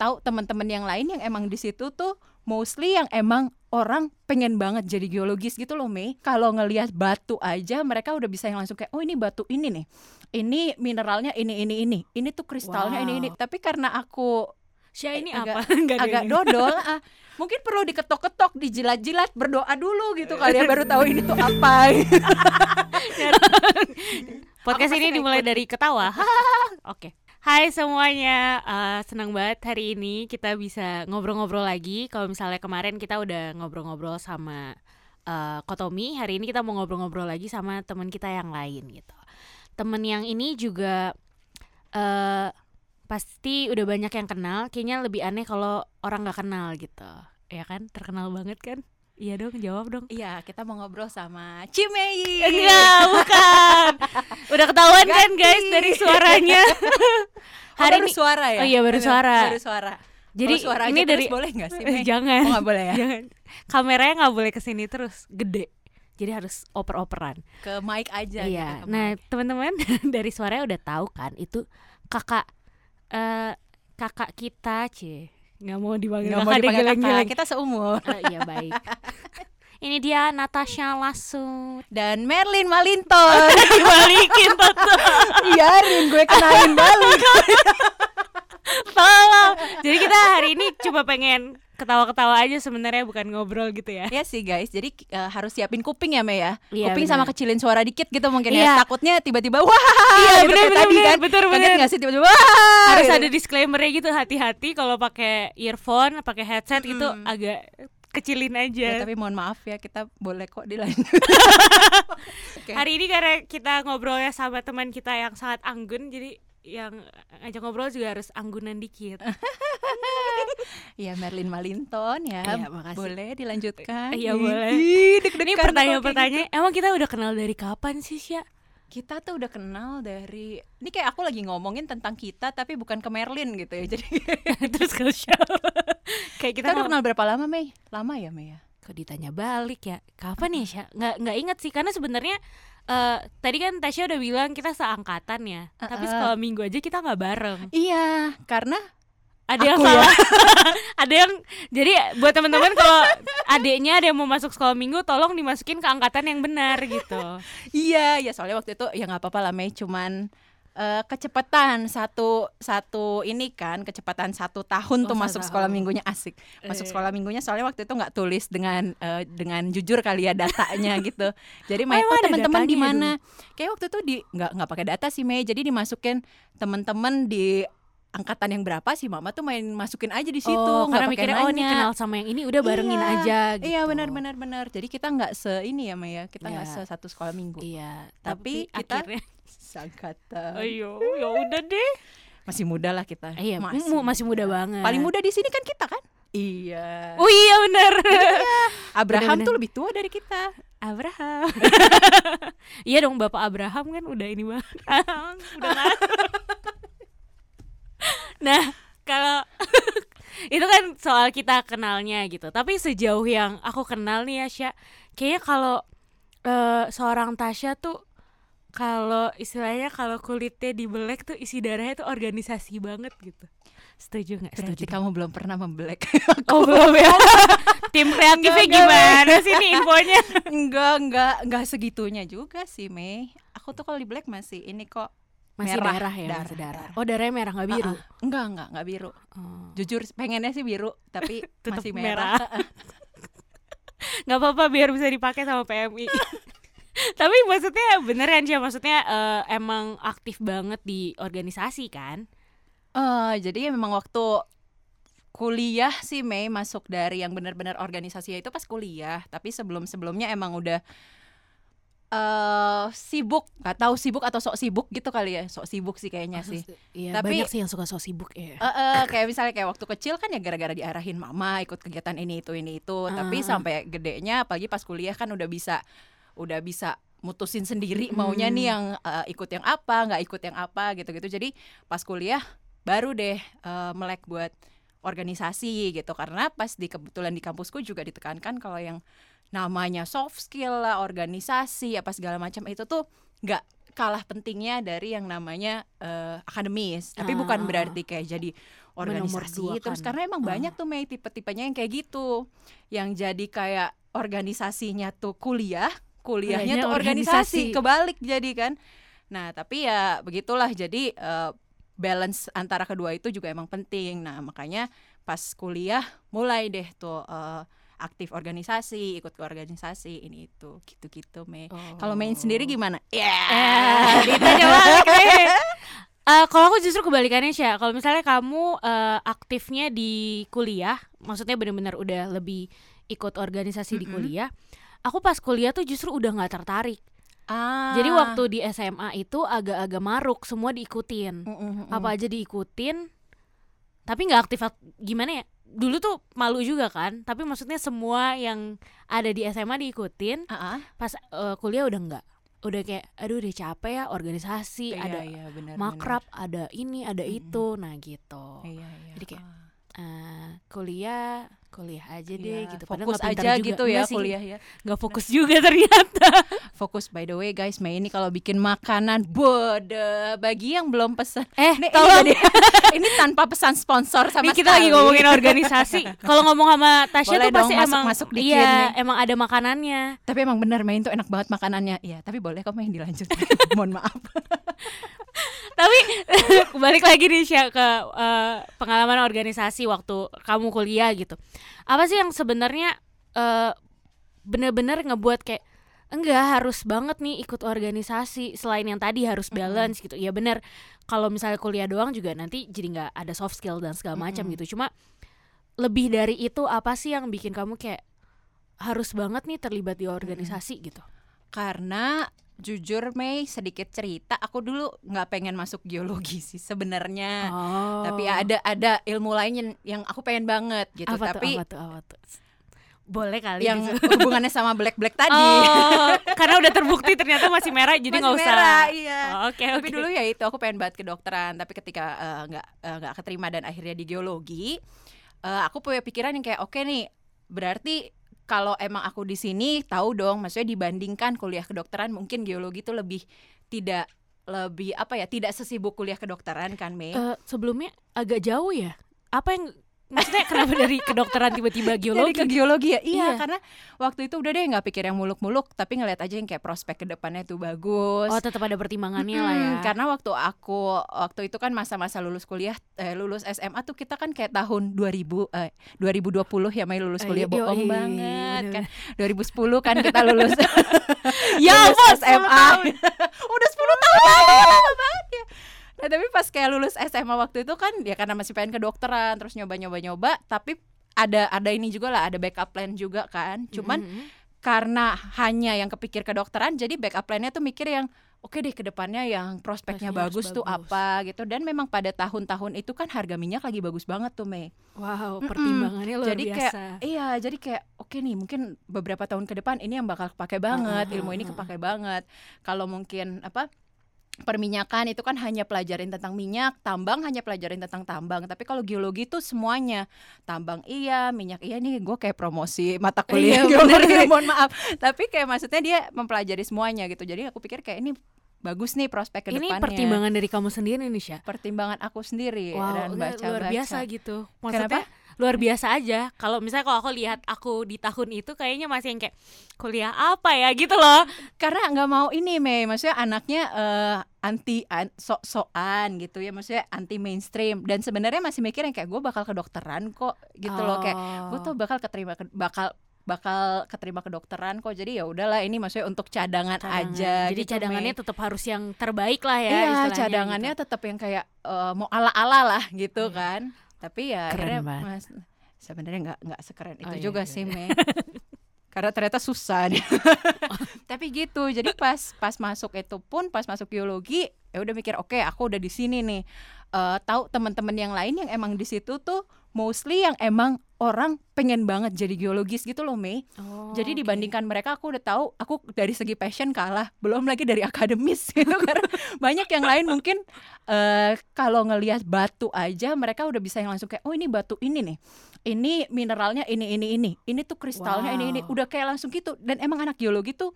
tahu teman-teman yang lain yang emang di situ tuh mostly yang emang orang pengen banget jadi geologis gitu loh Mei. Kalau ngelihat batu aja mereka udah bisa yang langsung kayak oh ini batu ini nih. Ini mineralnya ini ini ini. Ini tuh kristalnya Wow. ini ini. Tapi karena aku Syah ini agak- apa? Ada agak yang- dodol ah, mungkin perlu diketok-ketok dijilat-jilat berdoa dulu gitu kali ya baru tahu ini tuh apa Podcast ini dimulai ikut. dari ketawa. Oke. Hai semuanya, Eh, senang banget hari ini kita bisa ngobrol-ngobrol lagi. Kalau misalnya kemarin kita udah ngobrol-ngobrol sama eh, Kotomi, hari ini kita mau ngobrol-ngobrol lagi sama teman kita yang lain gitu. Temen yang ini juga eh pasti udah banyak yang kenal. Kayaknya lebih aneh kalau orang nggak kenal gitu, ya kan? Terkenal banget kan? Iya dong, jawab dong. iya kita mau ngobrol sama Cimei Enggak, bukan. Udah ketahuan kan Ganti. guys dari suaranya. Oh, Hari baru ini suara ya Oh iya, baru suara. baru suara jadi Kalau suara ini dari boleh nggak sih Eh, Mei? jangan. oh nggak boleh ya Jangan. Kameranya nggak boleh ke sini terus, gede. Jadi harus oper-operan. ke mic aja Iya. gitu, ke Nah, teman-teman dari suaranya udah tahu kan itu kakak eh kakak kita, C. Nggak mau dipanggil nggak mau dipanggil kakak kita seumur Eh, iya baik. Ini dia Natasha Lasut. dan Merlin Malinton Dibalikin Toto. biarin gue kenain balik Tolong. Jadi kita hari ini cuma pengen ketawa-ketawa aja sebenarnya bukan ngobrol gitu ya. ya sih guys jadi eh, harus siapin kuping ya Mei ya Iya, kuping bener. sama kecilin suara dikit gitu mungkin Iya. ya takutnya tiba-tiba wah Iya, gitu bener, bener, tadi bener, kan bener, Kaget nggak sih tiba-tiba wah Harus gitu. ada disclaimernya gitu hati-hati kalau pakai earphone, pakai headset gitu Mm. agak kecilin ya, aja. tapi mohon maaf ya kita boleh kok dilanjut Oke. Hari ini karena kita ngobrolnya sama teman kita yang sangat anggun jadi yang ngajak ngobrol juga harus anggunan dikit. ya Merlin Malinton ya Iya, makasih. boleh dilanjutkan Iya, boleh. ih, Ini pertanyaan-pertanyaan, emang kita udah kenal dari kapan sih, Sya? Kita tuh udah kenal dari ini kayak aku lagi ngomongin tentang kita tapi bukan ke Merlin gitu ya jadi Terus ke siapa? Kayak kita kita, udah kenal berapa lama Mei lama ya Mei ya kok ditanya balik ya kapan ya Sya? nggak nggak inget sih karena sebenarnya eh tadi kan Tasya udah bilang kita seangkatan ya tapi Uh-uh. sekolah minggu aja kita nggak bareng iya karena ada yang Aku ya? salah. Ada yang jadi buat teman-teman kalau adiknya ada yang mau masuk sekolah minggu tolong dimasukin ke angkatan yang benar gitu. Iya, ya soalnya waktu itu ya nggak apa-apa lah Mei, cuman eh, kecepatan satu satu ini kan kecepatan satu tahun Oh, tuh masuk sekolah tahun. minggunya asik. Masuk Eh. sekolah minggunya soalnya waktu itu nggak tulis dengan eh, dengan jujur kali ya datanya gitu. Jadi Oh, emang oh, ada teman-teman di mana? Kayak waktu itu di nggak nggak pakai data sih Mei. Jadi dimasukin teman-teman di angkatan yang berapa sih mama? Tuh main masukin aja di situ oh, karena mikirnya oh ini kenal sama yang ini udah barengin Iya, aja gitu. iya benar benar benar. Jadi kita nggak se ini ya Mei ya. Kita nggak Iya. se satu sekolah minggu. Iya Tapi tapi, kita- akhirnya sangkatan ayo ya udah deh. Masih muda lah kita. Iya masih, masih muda banget. Paling muda di sini kan kita kan? Iya. Oh iya benar. Abraham bener-bener. tuh lebih tua dari kita. Abraham. iya dong Bapak Abraham kan udah ini banget. udah nah, kalau itu kan soal kita kenalnya gitu. Tapi sejauh yang aku kenal nih ya, Sya, kayaknya kalau eh, seorang Tasya tuh kalau istilahnya kalau kulitnya dibelek tuh isi darahnya tuh organisasi banget gitu. Setuju nggak? berarti Setuju. kamu belum pernah membelek Oh belum ya. Tim kreatifnya Enggak, enggak, gimana sih nih infonya? enggak enggak enggak segitunya juga sih Mei aku tuh kalau di black masih ini kok Masih Merah, darah ya, darah, masih darah. darah. Oh, darahnya merah nggak biru. Ah, ah. enggak enggak enggak biru Oh. jujur pengennya sih biru tapi masih merah. nggak apa-apa biar bisa dipakai sama PMI. Tapi maksudnya beneran sih, maksudnya eh, emang aktif banget di organisasi kan? Eh, jadi ya memang waktu kuliah sih Mei masuk dari yang benar-benar organisasinya itu pas kuliah tapi sebelum sebelumnya emang udah eh sibuk nggak tahu sibuk atau sok sibuk gitu kali ya sok sibuk sih kayaknya sih Iya, Tapi- banyak sih yang suka so sibuk ya. Eh, eh, kayak misalnya kayak waktu kecil kan ya gara-gara diarahin mama ikut kegiatan ini itu ini itu tapi Ah. sampai gedenya apalagi pas kuliah kan udah bisa udah bisa mutusin sendiri Mm. maunya nih yang eh, ikut yang apa nggak ikut yang apa gitu-gitu jadi pas kuliah baru deh eh, melek buat organisasi gitu karena pas di kebetulan di kampusku juga ditekankan kalau yang namanya soft skill lah organisasi apa segala macam itu tuh nggak kalah pentingnya dari yang namanya eh, akademis. Tapi Ah, bukan ah, berarti kayak jadi organisasi Menomorduakan. terus karena emang Ah. banyak tuh Mei tipe-tipenya yang kayak gitu. Yang jadi kayak organisasinya tuh kuliah, kuliahnya tuh organisasi. organisasi. Kebalik jadi kan. Nah, tapi ya begitulah jadi eh, balance antara kedua itu juga emang penting. Nah, makanya pas kuliah mulai deh tuh eh, aktif organisasi, ikut ke organisasi ini itu gitu-gitu Mei. Kalau main sendiri gimana? Ya. Eh, ditanya nih. Eh, kalau aku justru kebalikannya sih. Kalau misalnya kamu eh, aktifnya di kuliah, maksudnya benar-benar udah lebih ikut organisasi di Mm-mm. kuliah. Aku pas kuliah tuh justru udah nggak tertarik. Ah. Jadi waktu di SMA itu agak-agak maruk, semua diikutin. Mm, mm, mm. Apa aja diikutin, tapi nggak aktif ak- gimana ya? Dulu tuh malu juga kan. Tapi maksudnya semua yang ada di SMA diikutin. Ah, ah. Pas eh, kuliah udah nggak. Udah kayak, aduh udah capek ya organisasi, Iya, ada iya, benar, makrab ada ini ada Mm-mm. itu nah gitu. Iya, iya. Jadi kayak. Eh, kuliah kuliah aja deh Iya, gitu Padahal fokus aja juga. gitu ya Nggak sih, kuliah ya. nggak fokus juga ternyata Fokus by the way guys, Mei ini kalau bikin makanan bode bagi yang belum pesan. eh Nih, ini, tolong jadi- ini tanpa pesan sponsor sama Nih kita lagi ngomongin organisasi kalau ngomong sama Tasya Boleh tuh pasti dong, masuk- emang masuk dikit iya nih. emang ada makanannya Tapi emang benar main tuh enak banget makanannya. Iya, tapi boleh kok main dilanjut. Mohon maaf. Tapi balik lagi nih Sya ke eh, pengalaman organisasi waktu kamu kuliah gitu. Apa sih yang sebenarnya eh, bener-bener ngebuat kayak enggak harus banget nih ikut organisasi selain yang tadi harus balance gitu. Ya bener. Kalau misalnya kuliah doang juga nanti jadi nggak ada soft skill dan segala macam Mm-mm. gitu. Cuma lebih dari itu apa sih yang bikin kamu kayak harus banget nih terlibat di organisasi gitu? Karena jujur Mei sedikit cerita, aku dulu nggak pengen masuk geologi sih sebenarnya. oh Tapi ada ada ilmu lain yang, yang aku pengen banget gitu. apa tapi tuh apa tuh apa tuh boleh kali yang gitu. hubungannya sama black black tadi. Oh, karena udah terbukti ternyata masih merah jadi nggak usah. merah, iya. Oh, Oke tapi oke. dulu ya itu aku pengen banget kedokteran tapi ketika eh, nggak eh, nggak keterima dan akhirnya di geologi eh, aku punya pikiran yang kayak oke nih berarti kalau emang aku di sini tahu dong maksudnya dibandingkan kuliah kedokteran mungkin geologi itu lebih tidak lebih apa ya tidak sesibuk kuliah kedokteran kan Mei Eh, sebelumnya agak jauh ya. Apa yang maksudnya kenapa dari kedokteran tiba-tiba Jadi geologi? ke geologi ya iya, Iya. karena waktu itu udah deh nggak pikir yang muluk-muluk tapi ngeliat aja yang kayak prospek ke depannya tuh bagus Oh tetap ada pertimbangannya lah ya. Karena waktu aku waktu itu kan masa-masa lulus kuliah, eh, lulus SMA tuh kita kan kayak tahun 2000 eh 2020 ya Mei lulus Eh, kuliah bohong banget kan. 2010 kan kita lulus. Ya lulus ampun, 10 SMA. Udah 10 tahun lama banget. Nah, tapi pas kayak lulus SMA waktu itu kan ya karena masih pengen kedokteran terus nyoba-nyoba-nyoba tapi ada ada ini juga lah ada backup plan juga kan. Cuman Mm-mm. karena hanya yang kepikir kedokteran jadi backup plan-nya tuh mikir yang oke deh ke depannya yang prospeknya harus bagus tuh bagus. apa gitu dan memang pada tahun-tahun itu kan harga minyak lagi bagus banget tuh Mei wow, pertimbangannya luar jadi biasa. kayak iya jadi kayak oke nih mungkin beberapa tahun ke depan ini yang bakal kepake banget Ah, ah, ilmu ini kepake banget kalau mungkin apa perminyakan itu kan hanya pelajarin tentang minyak, tambang hanya pelajarin tentang tambang. Tapi kalau geologi itu semuanya tambang iya, minyak iya nih gue kayak promosi mata kuliah Iya, geologi, bener. mohon maaf. Tapi kayak maksudnya dia mempelajari semuanya gitu. Jadi aku pikir kayak ini bagus nih prospek ke Ini depannya. pertimbangan dari kamu sendiri nih Syah. pertimbangan aku sendiri Wow, dan enggak, baca luar biasa gitu. Maksudnya luar biasa aja. Kalau misalnya kalau aku lihat aku di tahun itu kayaknya masih yang kayak kuliah apa ya gitu loh. karena nggak mau ini Mei maksudnya anaknya eh, anti an, sok-sokan gitu ya maksudnya anti mainstream dan sebenarnya masih mikir yang kayak gue bakal kedokteran kok gitu loh kayak gue Oh. tuh bakal keterima ke- bakal bakal keterima kedokteran kok jadi ya udahlah ini maksudnya untuk cadangan, Cadangan. aja Jadi gitu, cadangannya tetap harus yang terbaik lah ya. iya istilahnya cadangannya gitu. tetap yang kayak eh, mau ala-ala lah gitu Iya. kan tapi ya Keren akhirnya banget. mas sebenarnya nggak nggak sekeren itu Oh, iya, juga iya, sih iya. Mei karena ternyata susah nih. tapi gitu jadi pas pas masuk itu pun pas masuk biologi ya udah mikir oke aku udah di sini nih Eh, tahu teman-teman yang lain yang emang di situ tuh mostly yang emang orang pengen banget jadi geologis gitu loh Mei Oh, jadi oke. dibandingkan mereka aku udah tahu aku dari segi passion kalah, belum lagi dari akademis gitu karena banyak yang lain mungkin eh kalau ngelihat batu aja mereka udah bisa yang langsung kayak oh ini batu ini nih. Ini mineralnya ini ini ini. Ini tuh kristalnya ini ini. Wow. Udah kayak langsung gitu dan emang anak geologi tuh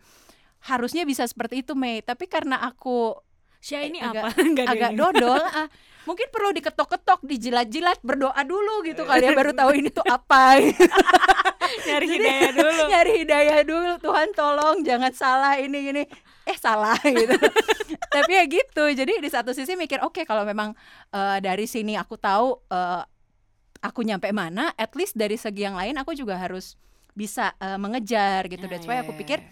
harusnya bisa seperti itu Mei tapi karena aku Sya ini agak- apa? Nggak ada agak ini. dodol ah, mungkin perlu diketok-ketok dijilat-jilat berdoa dulu gitu kali ya baru tahu ini tuh apa Nyari hidayah dulu. nyari hidayah dulu Tuhan tolong jangan salah ini gini eh salah gitu tapi ya gitu jadi di satu sisi mikir oke kalau memang eh, dari sini aku tahu eh, aku nyampe mana at least dari segi yang lain aku juga harus bisa eh, mengejar gitu Ah, that's why iya, aku iya, pikir iya.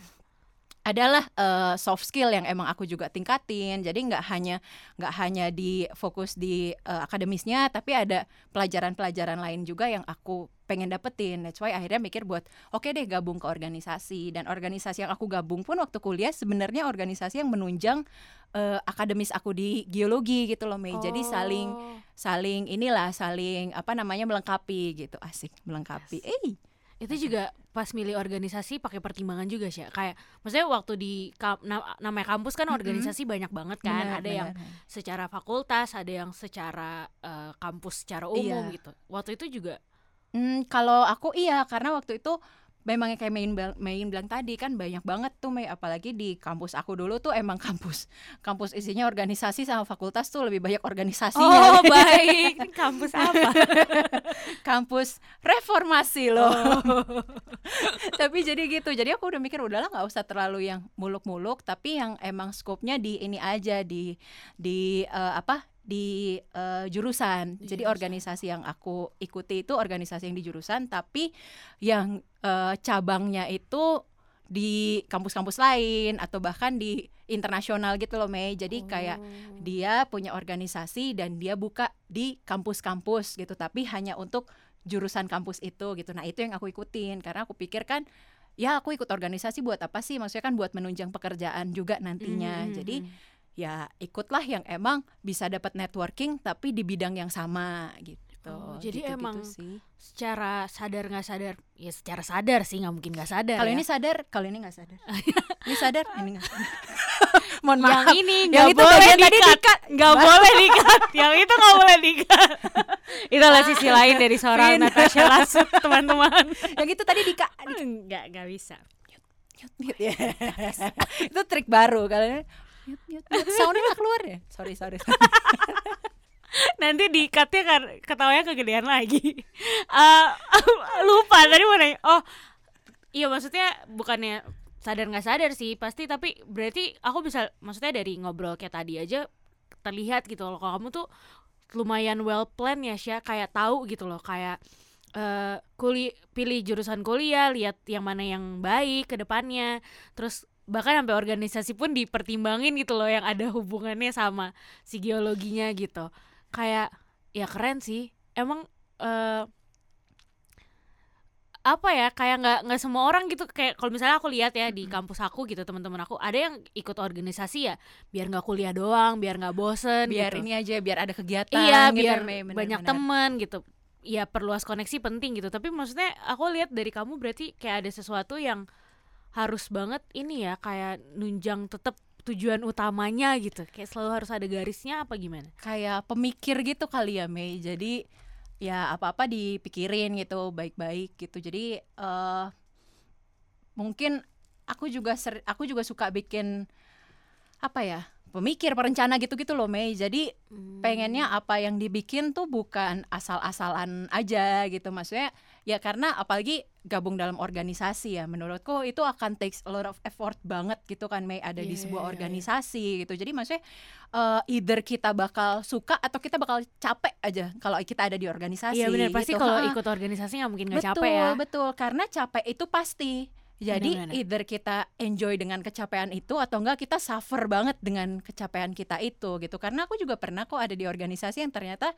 Adalah eh, soft skill yang emang aku juga tingkatin. Jadi nggak hanya nggak hanya di fokus di eh, akademisnya tapi ada pelajaran-pelajaran lain juga yang aku pengen dapetin. That's why akhirnya mikir buat oke deh gabung ke organisasi. Dan organisasi yang aku gabung pun waktu kuliah sebenarnya organisasi yang menunjang eh, akademis aku di geologi gitu loh Mei. Jadi saling Oh. saling inilah saling apa namanya melengkapi gitu. Asik melengkapi. Eh itu juga pas milih organisasi pakai pertimbangan juga sih kayak maksudnya waktu di kam- na- namanya kampus kan organisasi banyak banget kan benar, ada yang benar. secara fakultas ada yang secara eh, kampus secara umum Iya. gitu waktu itu juga Hmm, kalau aku iya karena waktu itu memang yang kayak main main bilang tadi kan banyak banget tuh Mei. Apalagi di kampus aku dulu tuh emang kampus kampus isinya organisasi sama fakultas tuh lebih banyak organisasinya. Oh baik. Kampus apa? Kampus reformasi loh. Oh. tapi jadi gitu. Jadi aku udah mikir udahlah nggak usah terlalu yang muluk-muluk tapi yang emang skopnya di ini aja di di eh, apa di eh, jurusan Di jadi jurusan. organisasi yang aku ikuti itu organisasi yang di jurusan tapi yang eh, cabangnya itu di kampus-kampus lain atau bahkan di internasional gitu loh Mei jadi kayak Oh. dia punya organisasi dan dia buka di kampus-kampus gitu tapi hanya untuk jurusan kampus itu gitu nah itu yang aku ikutin karena aku pikir kan ya aku ikut organisasi buat apa sih maksudnya kan buat menunjang pekerjaan juga nantinya Mm, jadi mm, mm. Ya ikutlah yang emang bisa dapat networking tapi di bidang yang sama gitu. Oh, jadi Gitu-gitu emang sih. secara sadar nggak sadar? Ya secara sadar sih nggak mungkin nggak sadar kalau ya. ini sadar kalau ini nggak sadar. Ini sadar ini nggak sadar. Mohon maaf. yang ini Yang nggak itu boleh tadi dikat. di-cut. nggak boleh dikat. Yang itu nggak boleh dikat. Itulah sisi lain dari seorang. Natasha Lasut teman-teman. Yang itu tadi di nggak nggak bisa. Mute mute itu trik baru kalian mute mute mute soundnya nggak keluar ya? Sorry sorry nanti di cutnya kan ketawanya kegedean lagi. Eh, lupa tadi mau nanya. Oh iya maksudnya bukannya sadar nggak sadar sih pasti tapi berarti aku bisa maksudnya dari ngobrol kayak tadi aja terlihat gitu loh. Kalau kamu tuh lumayan well plan ya Syah kayak tahu gitu loh kayak eh kuli pilih jurusan kuliah lihat yang mana yang baik ke depannya. Terus bahkan sampai organisasi pun dipertimbangin gitu loh yang ada hubungannya sama si geologinya gitu. Kayak ya keren sih. Emang eh apa ya kayak nggak nggak semua orang gitu. Kayak kalau misalnya aku lihat ya di kampus aku gitu teman-teman aku ada yang ikut organisasi ya biar nggak kuliah doang biar nggak bosen biar gitu. ini aja biar ada kegiatan iya gitu, biar Mei, bener, banyak teman gitu. Ya perluas koneksi penting gitu. Tapi maksudnya aku lihat dari kamu berarti kayak ada sesuatu yang harus banget ini ya kayak nunjang tetap tujuan utamanya gitu. Kayak selalu harus ada garisnya apa gimana? Kayak pemikir gitu kali ya Mei. Jadi ya apa-apa dipikirin gitu baik-baik gitu. Jadi eh mungkin aku juga ser- aku juga suka bikin apa ya pemikir perencana gitu-gitu loh Mei. Jadi pengennya apa yang dibikin tuh bukan asal-asalan aja gitu. Maksudnya ya karena apalagi gabung dalam organisasi ya menurutku itu akan takes a lot of effort banget gitu kan Mei ada di Iya, sebuah iya, iya. organisasi gitu jadi maksudnya eh, either kita bakal suka atau kita bakal capek aja kalau kita ada di organisasi Iya benar pasti gitu. kalau ikut organisasi nggak mungkin nggak capek ya. betul karena capek itu pasti jadi Benar-benar. either kita enjoy dengan kecapean itu atau enggak kita suffer banget dengan kecapean kita itu gitu karena aku juga pernah kok ada di organisasi yang ternyata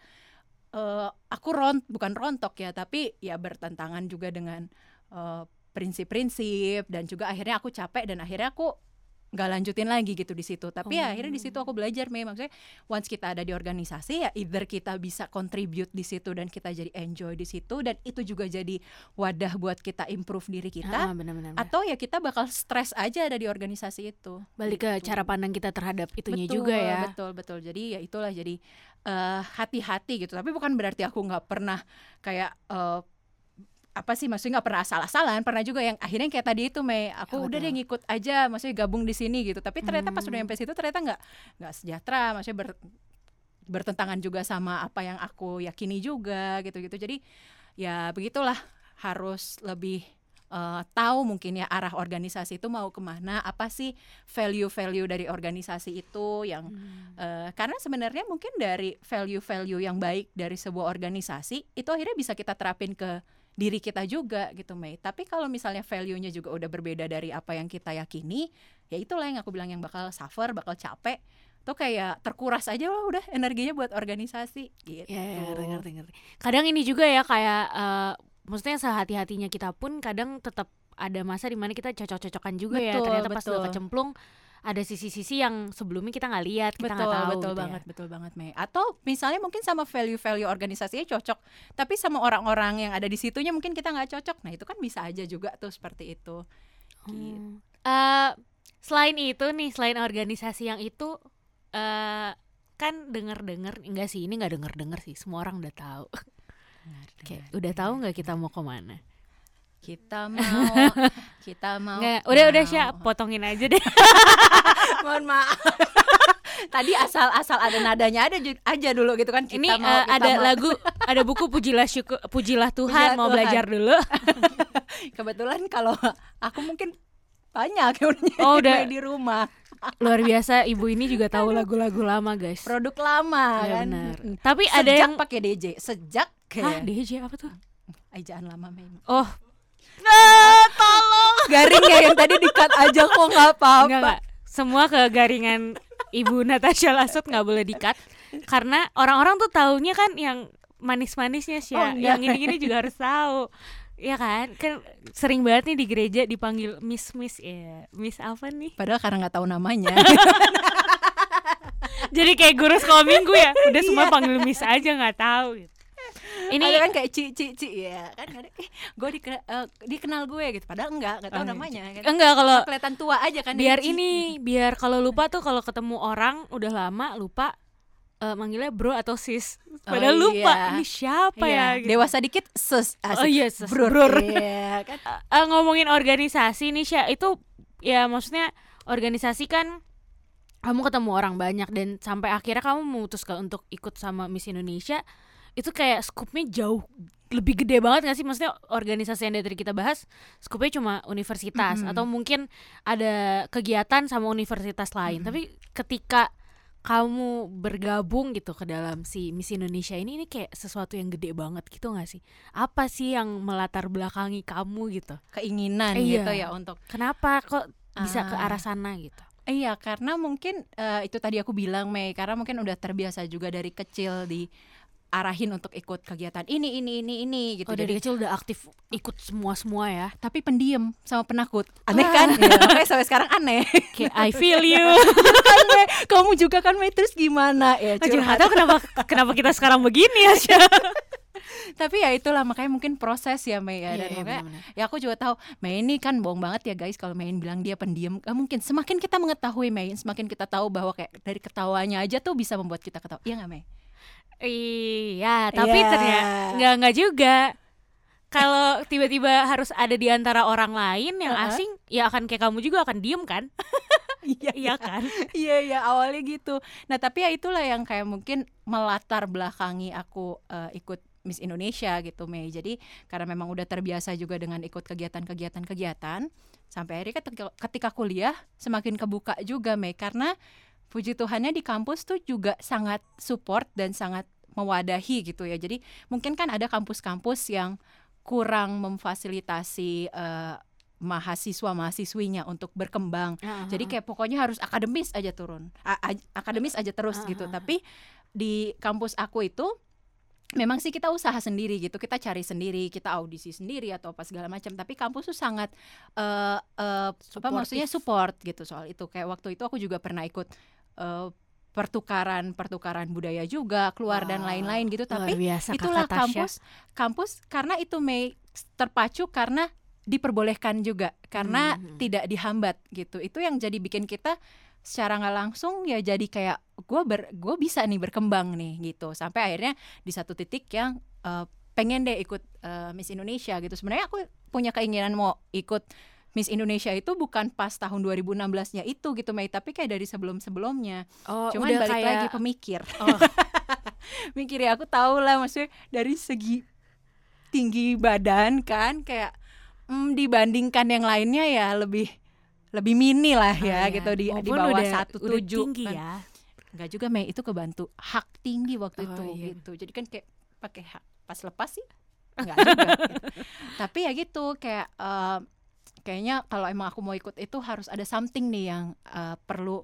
eh, aku ron bukan rontok ya tapi ya bertentangan juga dengan eh, prinsip-prinsip dan juga akhirnya aku capek dan akhirnya aku nggak lanjutin lagi gitu di situ tapi ya akhirnya di situ aku belajar memang maksudnya once kita ada di organisasi ya either kita bisa contribute di situ dan kita jadi enjoy di situ dan itu juga jadi wadah buat kita improve diri kita Ah, benar-benar. atau ya kita bakal stres aja ada di organisasi itu Balik ke Gitu. cara pandang kita terhadap itunya betul, juga ya. betul betul jadi ya itulah jadi eh, hati-hati gitu tapi bukan berarti aku nggak pernah kayak eh, apa sih maksudnya nggak pernah asal-asalan pernah juga yang akhirnya kayak tadi itu Mei aku Ya, udah deh ngikut aja maksudnya gabung di sini gitu tapi ternyata pas Hmm. udah sampai situ ternyata nggak nggak sejahtera maksudnya ber- bertentangan juga sama apa yang aku yakini juga gitu-gitu jadi ya begitulah harus lebih eh, tahu mungkin ya arah organisasi itu mau ke mana apa sih value-value dari organisasi itu yang Hmm. Eh, karena sebenarnya mungkin dari value-value yang baik dari sebuah organisasi itu akhirnya bisa kita terapin ke diri kita juga gitu Mei. Tapi kalau misalnya value-nya juga udah berbeda dari apa yang kita yakini, ya itulah yang aku bilang yang bakal suffer, bakal capek. Tuh kayak terkuras aja lah udah energinya buat organisasi gitu. Ya, ya, ngerti, ngerti. Kadang ini juga ya kayak eh, maksudnya sehati-hatinya kita pun kadang tetap ada masa di mana kita cocok-cocokan juga ya. Betul, Ternyata pas betul. udah kecemplung ada sisi-sisi yang sebelumnya kita nggak lihat, kita nggak tahu. betul gitu ya. banget betul banget Mei atau misalnya mungkin sama value-value organisasinya cocok tapi sama orang-orang yang ada di situnya mungkin kita nggak cocok nah itu kan bisa aja juga tuh seperti itu Gitu. Hmm. Eh, selain itu nih, selain organisasi yang itu eh kan denger-denger enggak sih ini nggak denger-denger sih semua orang udah tahu kayak udah tahu nggak kita mau ke mana kita mau kita mau nggak udah udah mau. siap potongin aja deh. Mohon maaf. Tadi asal-asal ada nadanya ada aja dulu gitu kan. Kita ini mau, eh, kita ada mau. lagu ada buku pujilah syukur pujilah Tuhan Pujilah mau Tuhan. belajar dulu. Kebetulan kalau aku mungkin banyak yang udah Oh, udah. di rumah. Luar biasa ibu ini juga tahu lagu-lagu lama guys. Produk lama Ya, kan? benar. Tapi ada sejak yang pakai DJ sejak Hah, kayak DJ apa tuh? Ejaan lama memang. Oh garing ya yang tadi dikat aja kok nggak apa-apa. Semua ke garingan Ibu Natasha Lasut nggak boleh dikat karena orang-orang tuh taunya kan yang manis-manisnya sih Oh, ya. enggak. yang gini-gini juga harus tahu. Ya kan? Kan sering banget nih di gereja dipanggil Miss Miss ya. Miss apa nih? padahal karena nggak tahu namanya Jadi kayak guru sekolah minggu ya. Udah semua Iya. panggil Miss aja nggak tahu gitu. Ini ada kan kayak ci ci ci ya kan ada eh gue dikenal, dikenal gue gitu padahal enggak nggak tahu Oh, iya. namanya kan enggak kalau kelihatan tua aja kan biar Ci. ini biar kalau lupa tuh kalau ketemu orang udah lama lupa eh, manggilnya bro atau sis padahal Oh, lupa iya. ini siapa Iya, ya gitu. dewasa dikit oh asik. iya sis, Brur. brur. Iya, kan Eh, ngomongin organisasi nih Syah itu ya maksudnya organisasi kan kamu ketemu orang banyak dan sampai akhirnya kamu memutuskan untuk ikut sama Miss Indonesia itu kayak skupnya jauh lebih gede banget gak sih maksudnya organisasi yang dari kita bahas skupnya cuma universitas Mhm. atau mungkin ada kegiatan sama universitas lain Mhm. tapi ketika kamu bergabung gitu ke dalam si Miss Indonesia ini ini kayak sesuatu yang gede banget gitu gak sih apa sih yang melatar belakangi kamu gitu keinginan Iya. gitu ya untuk kenapa kok bisa ke Ah. arah sana gitu Iya, karena mungkin eh, itu tadi aku bilang Mei, karena mungkin udah terbiasa juga dari kecil diarahin untuk ikut kegiatan ini ini ini ini gitu. oh Jadi dari kecil udah aktif ikut semua semua ya tapi pendiam sama penakut. Aneh Wah. kan? Ya, makanya sampai sekarang aneh. kayak I feel you kan Mei, kamu juga kan Mei terus gimana? Ya, Aja curhat. tahu kenapa kenapa kita sekarang begini ya Syah. Tapi ya itulah makanya mungkin proses ya Mei ya. Dan makanya ya aku juga tahu Mei ini kan bohong banget ya guys kalau Mei bilang dia pendiam. Eh, mungkin semakin kita mengetahui Mei, semakin kita tahu bahwa kayak dari ketawanya aja tuh bisa membuat kita ketawa. Iya nggak Mei? Iya, tapi Iya. ternyata nggak nggak juga. Kalau tiba-tiba harus ada di antara orang lain yang Uh-uh. asing, ya akan kayak kamu juga akan diem kan? Iya Iya kan? Iya iya awalnya gitu. Nah tapi ya itulah yang kayak mungkin melatar belakangi aku eh, ikut Miss Indonesia gitu Mei. Jadi karena memang udah terbiasa juga dengan ikut kegiatan-kegiatan kegiatan sampai akhirnya ketika, ketika kuliah semakin kebuka juga Mei karena puji Tuhannya di kampus tuh juga sangat support dan sangat mewadahi gitu ya. Jadi mungkin kan ada kampus-kampus yang kurang memfasilitasi eh, mahasiswa mahasiswinya untuk berkembang jadi kayak pokoknya harus akademis aja turun, A- a- akademis aja terus Ah, gitu. ah, ah. Tapi di kampus aku itu memang sih kita usaha sendiri gitu, kita cari sendiri, kita audisi sendiri atau apa segala macam. Tapi kampus tuh sangat eh eh, apa maksudnya support gitu soal itu. Kayak waktu itu aku juga pernah ikut eh, pertukaran pertukaran budaya juga keluar dan Wow, lain-lain gitu. Tapi biasa itulah Kakak Tasya. kampus kampus karena itu Mei terpacu karena diperbolehkan juga karena Hmm. tidak dihambat gitu itu yang jadi bikin kita secara nggak langsung ya jadi kayak gue ber gue bisa nih berkembang nih gitu sampai akhirnya di satu titik yang eh, pengen deh ikut uh, Miss Indonesia gitu sebenarnya aku punya keinginan mau ikut Miss Indonesia itu bukan pas tahun 2016-nya itu gitu Mei tapi kayak dari sebelum-sebelumnya oh, cuman udah balik kayak... lagi pemikir Oh. mikir ya aku tahu lah maksudnya dari segi tinggi badan kan kayak mm, dibandingkan yang lainnya ya lebih lebih mini lah ya Oh, iya. gitu di di bawah udah- satu udah tujuh tinggi kan. ya Enggak juga Mei itu kebantu hak tinggi waktu Oh, itu iya. gitu. Jadi kan kayak pakai hak pas lepas sih enggak juga. gitu. Tapi ya gitu kayak eh, kayaknya kalau emang aku mau ikut itu harus ada something nih yang eh, perlu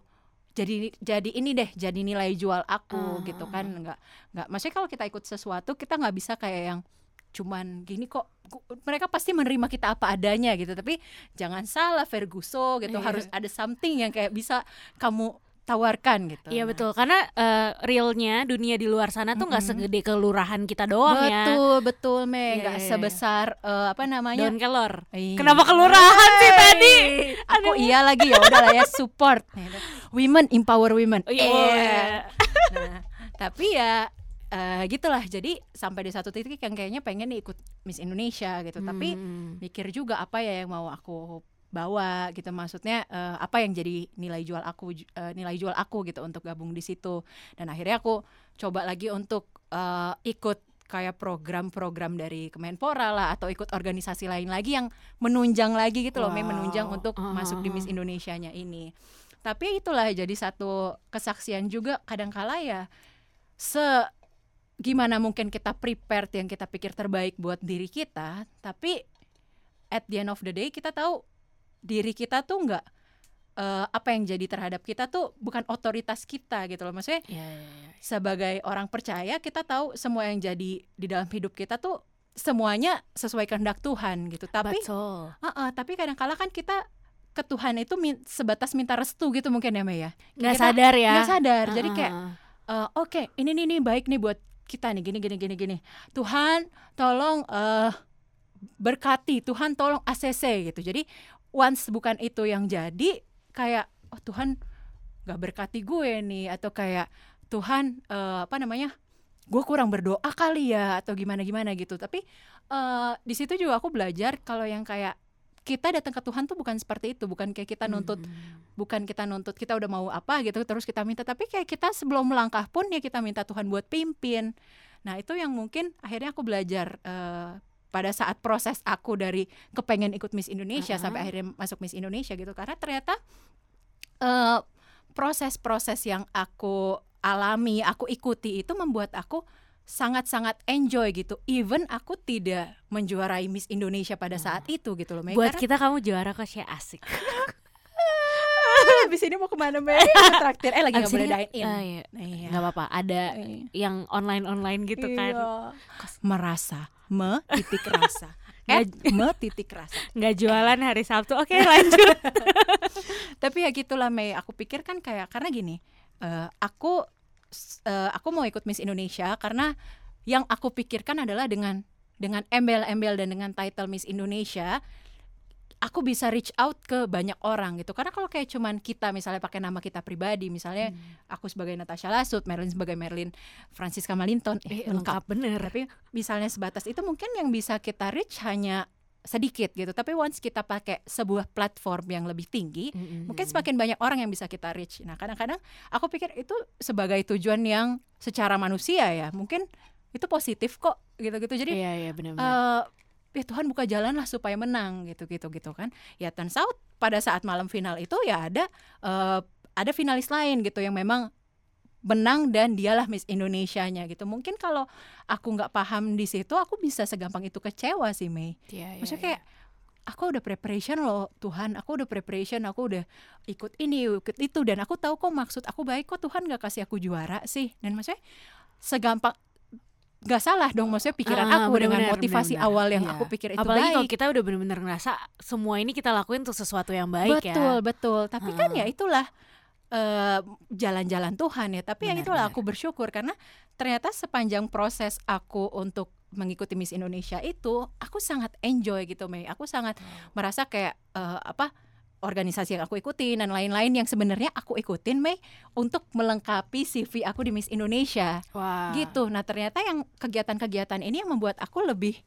jadi jadi ini deh jadi nilai jual aku Ah. gitu kan enggak enggak maksudnya kalau kita ikut sesuatu kita nggak bisa kayak yang cuman gini kok mereka pasti menerima kita apa adanya gitu tapi jangan salah Ferguso gitu Iya. harus ada something yang kayak bisa kamu tawarkan gitu Iya Nah, betul karena eh, realnya dunia di luar sana tuh nggak Mm-mm. segede kelurahan kita doang ya betul betul me Iya, nggak iya, iya. sebesar eh, apa namanya Daun kelor Iya. Kenapa kelurahan sih Hey, tadi? aku iya lagi ya udah lah ya support women empower women Oh, iya. Iya. nah tapi ya eh, gitulah jadi sampai di satu titik yang kayaknya pengen nih ikut Miss Indonesia gitu tapi Hmm. mikir juga apa ya yang mau aku bawa gitu maksudnya eh, apa yang jadi nilai jual aku eh, nilai jual aku gitu untuk gabung di situ dan akhirnya aku coba lagi untuk eh, ikut kayak program-program dari Kemenpora lah atau ikut organisasi lain lagi yang menunjang lagi gitu loh, Wow. menunjang untuk Ah, masuk di Miss. Indonesianya ini. Tapi itulah jadi satu kesaksian juga kadangkala ya se gimana mungkin kita prepared yang kita pikir terbaik buat diri kita, tapi at the end of the day kita tahu diri kita tuh nggak eh, apa yang jadi terhadap kita tuh bukan otoritas kita gitu loh. Maksudnya Iya, iya, iya. sebagai orang percaya kita tahu semua yang jadi di dalam hidup kita tuh semuanya sesuai kehendak Tuhan gitu. Tapi Betul. uh-uh, tapi kadang-kala kan kita ke Tuhan itu min- sebatas minta restu gitu mungkin ya Mei ya? Nggak Kita sadar ya. nggak sadar. Jadi Ah, kayak eh, oke ini nih nih baik nih buat kita nih gini gini gini gini. Tuhan tolong eh berkati. Tuhan tolong ACC gitu. Jadi once bukan itu yang jadi kayak oh Tuhan nggak berkati gue nih atau kayak Tuhan eh, apa namanya gue kurang berdoa kali ya atau gimana gimana gitu. Tapi eh di situ juga aku belajar kalau yang kayak kita datang ke Tuhan tuh bukan seperti itu. Bukan kayak kita nuntut Hmm. bukan kita nuntut kita udah mau apa gitu terus kita minta. Tapi kayak kita sebelum melangkah pun ya kita minta Tuhan buat pimpin. Nah itu yang mungkin akhirnya aku belajar eh, pada saat proses aku dari kepengen ikut Miss Indonesia Uh-uh. sampai akhirnya masuk Miss Indonesia gitu karena ternyata eh, proses-proses yang aku alami aku ikuti itu membuat aku sangat-sangat enjoy gitu even aku tidak menjuarai Miss Indonesia pada saat itu gitu loh Mei. Buat Karena- kita kamu juara kok sih asik. habis ini mau ke mana Mei? Traktir eh lagi nggak boleh dine in Ah, iya. Iya. Nggak apa-apa. Ada Iya. yang online online gitu kan. Iya. merasa me titik rasa Nggak- At me titik rasa Nggak jualan hari Sabtu. Oke lanjut. tapi ya gitulah Mei aku pikir kan kayak karena gini eh, aku eh, aku mau ikut Miss Indonesia karena yang aku pikirkan adalah dengan dengan embel-embel dan dengan title Miss Indonesia aku bisa reach out ke banyak orang gitu. Karena kalau kayak cuman kita misalnya pakai nama kita pribadi misalnya aku sebagai Natasha Lasut Marilyn sebagai Marilyn Francisca Malinton eh, Eh, lengkap. lengkap bener. tapi misalnya sebatas itu mungkin yang bisa kita reach hanya sedikit gitu. Tapi once kita pakai sebuah platform yang lebih tinggi mungkin semakin banyak orang yang bisa kita reach. Nah kadang-kadang aku pikir itu sebagai tujuan yang secara manusia ya mungkin itu positif kok gitu-gitu. Jadi Iya iya benar-benar. eh ya Tuhan buka jalan lah supaya menang gitu gitu gitu kan. Ya turns out pada saat malam final itu ya ada eh, ada finalis lain gitu yang memang menang dan dialah Miss Indonesia-nya gitu. Mungkin kalau aku nggak paham di situ aku bisa segampang itu kecewa sih Mei. Iya, iya, maksudnya iya. kayak aku udah preparation loh Tuhan. Aku udah preparation aku udah ikut ini ikut itu. Dan aku tahu kok maksud aku baik kok Tuhan nggak kasih aku juara sih. Dan maksudnya segampang nggak salah dong maksudnya pikiran Ah, aku dengan benar-benar, motivasi benar-benar. awal yang Iya. aku pikir itu Apalagi kalau baik kita udah bener-bener ngerasa semua ini kita lakuin untuk sesuatu yang baik betul ya. betul tapi kan Ah. ya itulah eh, jalan-jalan Tuhan ya tapi yang Benar, itulah benar. aku bersyukur karena ternyata sepanjang proses aku untuk mengikuti Miss Indonesia itu aku sangat enjoy gitu Mei aku sangat merasa kayak eh, apa organisasi yang aku ikutin dan lain-lain yang sebenarnya aku ikutin Mei untuk melengkapi CV aku di Miss Indonesia Wah. gitu. Nah ternyata yang kegiatan-kegiatan ini yang membuat aku lebih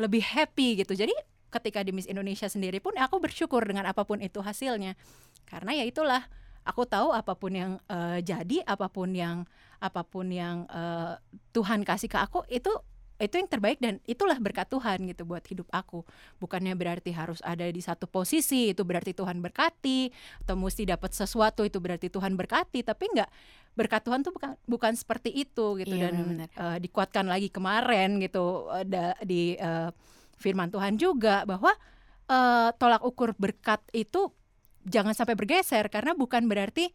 lebih happy gitu. Jadi ketika di Miss Indonesia sendiri pun aku bersyukur dengan apa pun itu hasilnya karena ya itulah aku tahu apa pun yang eh, jadi apa pun yang apa pun yang eh, Tuhan kasih ke aku itu itu yang terbaik dan itulah berkat Tuhan gitu buat hidup aku. Bukannya berarti harus ada di satu posisi itu berarti Tuhan berkati atau mesti dapat sesuatu itu berarti Tuhan berkati. Tapi enggak berkat Tuhan tuh bukan bukan seperti itu gitu. Iya, dan benar-benar. eh, dikuatkan lagi kemarin gitu eh, da- di eh, firman Tuhan juga bahwa eh, tolak ukur berkat itu jangan sampai bergeser. Karena bukan berarti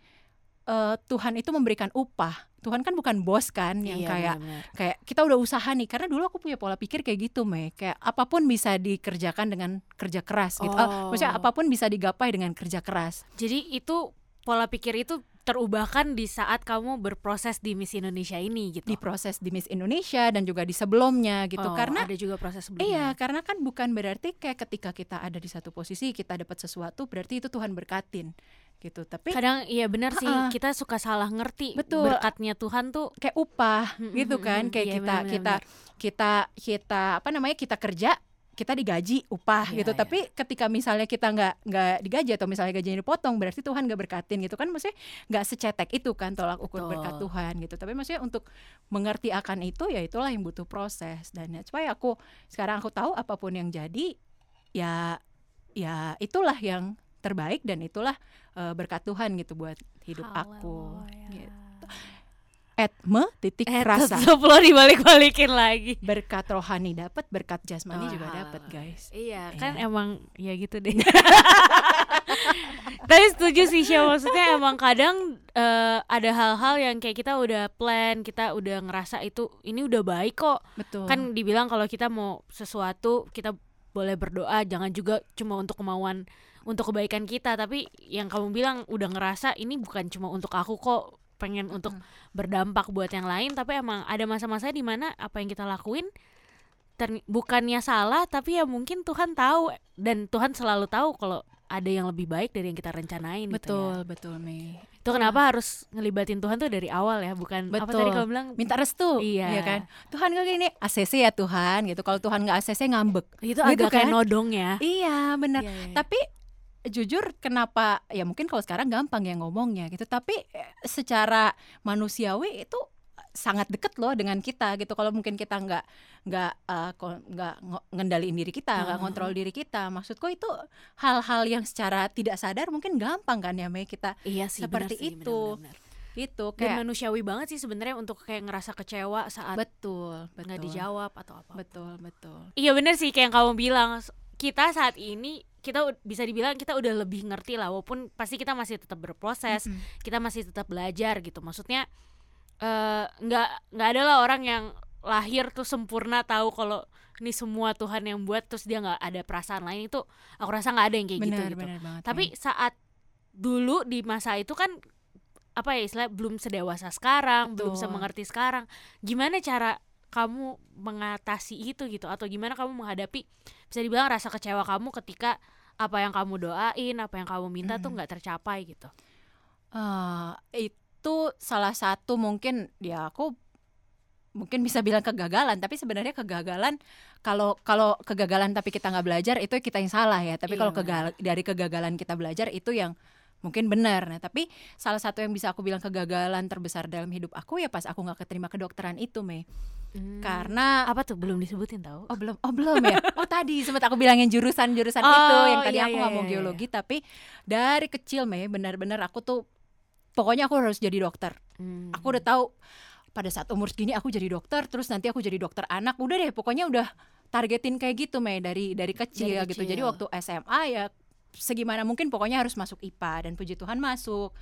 eh, Tuhan itu memberikan upah Tuhan kan bukan bos kan yang Iya, kayak benar-benar. kayak kita udah usaha nih karena dulu aku punya pola pikir kayak gitu Mei kayak apa pun bisa dikerjakan dengan kerja keras gitu Ah, Oh. maksudnya apa pun bisa digapai dengan kerja keras Jadi itu pola pikir itu terubahkan di saat kamu berproses di Miss Indonesia ini gitu. di proses di Miss Indonesia dan juga di sebelumnya gitu Oh, karena ada juga proses Iya, sebelumnya. karena kan bukan berarti kayak ketika kita ada di satu posisi kita dapat sesuatu berarti itu Tuhan berkatin gitu. Tapi Kadang iya benar sih Ha-ha. kita suka salah ngerti Betul. berkatnya Tuhan tuh kayak upah gitu kan kayak iya, kita benar, kita kita kita apa namanya kita kerja kita digaji upah Iya, gitu iya. tapi ketika misalnya kita nggak nggak digaji atau misalnya gajinya dipotong berarti Tuhan nggak berkatin gitu kan maksudnya nggak secetek itu kan tolak ukur Betul. berkat Tuhan gitu tapi maksudnya untuk mengerti akan itu ya itulah yang butuh proses dan that's why aku sekarang aku tahu apa pun yang jadi ya ya itulah yang terbaik dan itulah eh, berkat Tuhan gitu buat hidup aku Haleluya. gitu. Etme titik Eh, rasa tetep lo dibalik-balikin lagi. berkat rohani dapat berkat jasmani Wah. juga dapat guys Iya, kan Iya. emang ya gitu deh. Tapi setuju sih Syah, maksudnya emang kadang eh, ada hal-hal yang kayak kita udah plan, kita udah ngerasa itu ini udah baik kok. betul Kan dibilang kalau kita mau sesuatu kita boleh berdoa, jangan juga cuma untuk kemauan untuk kebaikan kita, tapi yang kamu bilang udah ngerasa ini bukan cuma untuk aku kok, pengen untuk berdampak buat yang lain, tapi emang ada masa-masa di mana apa yang kita lakuin ter- bukannya salah, tapi ya mungkin Tuhan tahu dan Tuhan selalu tahu kalau ada yang lebih baik dari yang kita rencanain gitu ya. betul betul Mei Itu kenapa harus ngelibatin Tuhan tuh dari awal ya, bukan apa tadi Betul. kamu bilang minta restu Iya. kan Tuhan kok gini ACC ya Tuhan gitu kalau Tuhan nggak ACC ngambek itu Gitu agak kayak kan? nodong ya. iya benar Iya, iya, iya. tapi jujur kenapa ya mungkin kalau sekarang gampang ya ngomongnya gitu tapi eh, secara manusiawi itu sangat deket loh dengan kita gitu kalau mungkin kita nggak nggak eh, nggak ngendaliin diri kita nggak Ah. ngontrol diri kita maksudku itu hal-hal yang secara tidak sadar mungkin gampang kan ya Mei kita Iya sih, seperti benar sih, itu. benar-benar. gitu Dan kayak manusiawi banget sih sebenarnya untuk kayak ngerasa kecewa saat betul betul nggak dijawab atau apa. betul betul Iya bener sih kayak yang kamu bilang kita saat ini kita bisa dibilang kita udah lebih ngerti lah walaupun pasti kita masih tetap berproses Mm-mm. kita masih tetap belajar gitu maksudnya eh, nggak nggak ada lah orang yang lahir tuh sempurna tahu kalau ini semua Tuhan yang buat terus dia nggak ada perasaan lain itu aku rasa nggak ada yang kayak gitu benar gitu banget tapi Mei. saat dulu di masa itu kan apa ya istilah belum sedewasa sekarang belum bisa Betul. mengerti sekarang gimana cara kamu mengatasi itu gitu atau gimana kamu menghadapi bisa dibilang rasa kecewa kamu ketika apa yang kamu doain apa yang kamu minta tuh Mm. nggak tercapai gitu. Eh, itu salah satu mungkin ya aku mungkin bisa bilang kegagalan tapi sebenarnya kegagalan kalau kalau kegagalan tapi kita nggak belajar itu kita yang salah ya. Tapi Iya, kalau kegal- dari kegagalan kita belajar itu yang mungkin benar. Nah tapi salah satu yang bisa aku bilang kegagalan terbesar dalam hidup aku ya pas aku nggak keterima kedokteran itu Mei karena apa tuh belum disebutin tahu Oh belum, oh belum ya. Oh tadi sempat aku bilangin jurusan-jurusan Oh, itu yang tadi iya, aku iya, nggak mau iya, iya. geologi, tapi dari kecil Mei benar-benar aku tuh pokoknya aku harus jadi dokter. Hmm. Aku udah tahu pada saat umur segini aku jadi dokter, terus nanti aku jadi dokter anak. Udah deh, pokoknya udah targetin kayak gitu Mei dari dari kecil, Dari gitu. Jadi kecil. waktu SMA ya segimana mungkin pokoknya harus masuk IPA dan puji Tuhan masuk.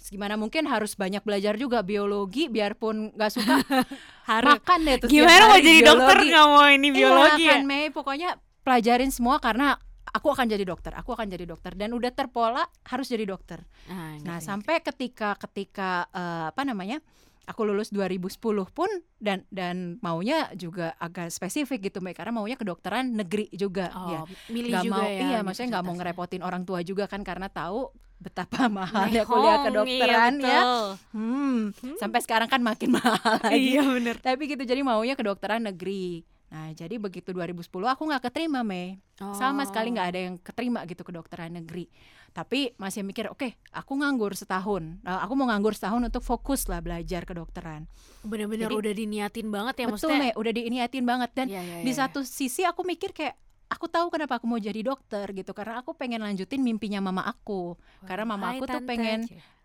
Segimana mungkin harus banyak belajar juga biologi biarpun nggak suka. Harus. Makan deh setiap gimana mau jadi dokter biologi. nggak mau ini biologi iya, ya? kan Mei? Pokoknya pelajarin semua karena aku akan jadi dokter aku akan jadi dokter. Dan udah terpola harus jadi dokter. Nah, nah sampai ketika ketika eh, apa namanya aku lulus 2010 pun dan dan maunya juga agak spesifik gitu Mei karena maunya kedokteran negeri juga oh, ya. milih nggak juga mau ya iya maksudnya nggak mau universitasnya. ngerepotin orang tua juga kan karena tahu betapa mahalnya Mehong, kuliah iya, kedokteran ya. betul. hmm, Hmm. sampai sekarang kan makin mahal lagi. Iya bener. Tapi gitu jadi maunya kedokteran negeri. Nah jadi begitu 2010 aku nggak keterima Mei. Sama sekali nggak Oh. ada yang keterima gitu kedokteran negeri. Tapi masih mikir oke aku nganggur setahun. Nah, aku mau nganggur setahun untuk fokus lah belajar kedokteran. Bener-bener udah diniatin banget ya betul maksudnya? Mei udah diiniatin banget. Dan Iya, iya, di iya. satu sisi aku mikir kayak aku tahu kenapa aku mau jadi dokter gitu karena aku pengen lanjutin mimpinya mama aku. Karena mama Hai, aku tuh Tante. pengen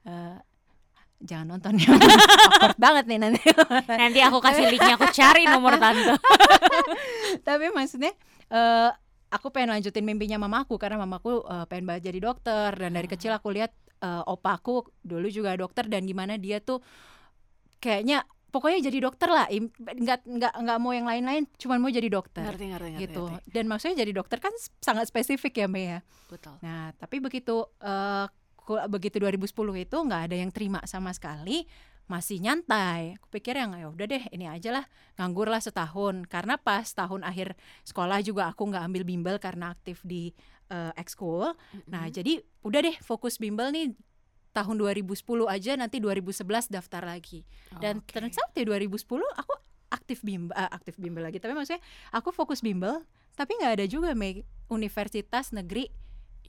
eh, jangan nonton ya. Awkward banget nih nanti. Nanti aku kasih linknya aku cari nomor tante. Tapi maksudnya eh aku pengen lanjutin mimpinya mamaku karena mamaku eh, pengen banget jadi dokter. Dan dari kecil aku lihat eh, opaku dulu juga dokter dan gimana dia tuh kayaknya pokoknya jadi dokter lah. Nggak nggak nggak mau yang lain-lain cuman mau jadi dokter. Ngerti ngerti ngerti gitu. ngerti. dan maksudnya jadi dokter kan sangat spesifik ya Mei ya. Betul. Nah tapi begitu eh, ku- begitu 2010 itu nggak ada yang terima sama sekali masih nyantai. Aku pikir yang ya udah deh ini aja lah nganggur lah setahun. Karena pas tahun akhir sekolah juga aku nggak ambil bimbel karena aktif di eh, ekskul. Nah Mm-mm. jadi udah deh fokus bimbel nih tahun 2010 aja nanti 2011 daftar lagi dan Oke. turns out di 2010 aku aktif bimbel aktif bimbel lagi tapi maksudnya aku fokus bimbel tapi nggak ada juga universitas negeri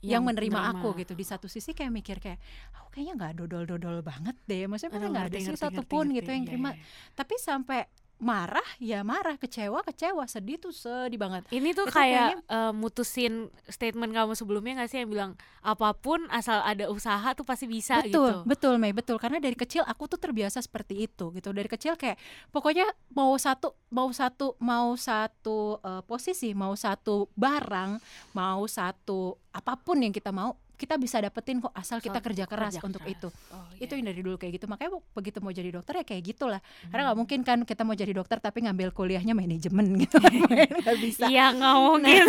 yang, menerima, aku gitu di satu sisi kayak mikir kayak aku kayaknya nggak dodol-dodol banget deh maksudnya nggak ada sih satupun gitu yang ngerti. terima Iya, iya. tapi sampai marah ya marah kecewa kecewa sedih tuh sedih banget. Ini tuh Itu kayak eh, mutusin statement kamu sebelumnya gak sih yang bilang apa pun asal ada usaha tuh pasti bisa betul gitu. betul Mei betul. Karena dari kecil aku tuh terbiasa seperti itu gitu. Dari kecil kayak pokoknya mau satu mau satu mau satu eh, posisi mau satu barang mau satu apa pun yang kita mau kita bisa dapetin kok asal kita Asal kerja keras kerja untuk keras. itu Oh, itu iya. yang dari dulu kayak gitu makanya begitu mau jadi dokter ya kayak gitulah karena Hmm. nggak mungkin kan kita mau jadi dokter tapi ngambil kuliahnya manajemen gitu nggak bisa Iya nggak mungkin.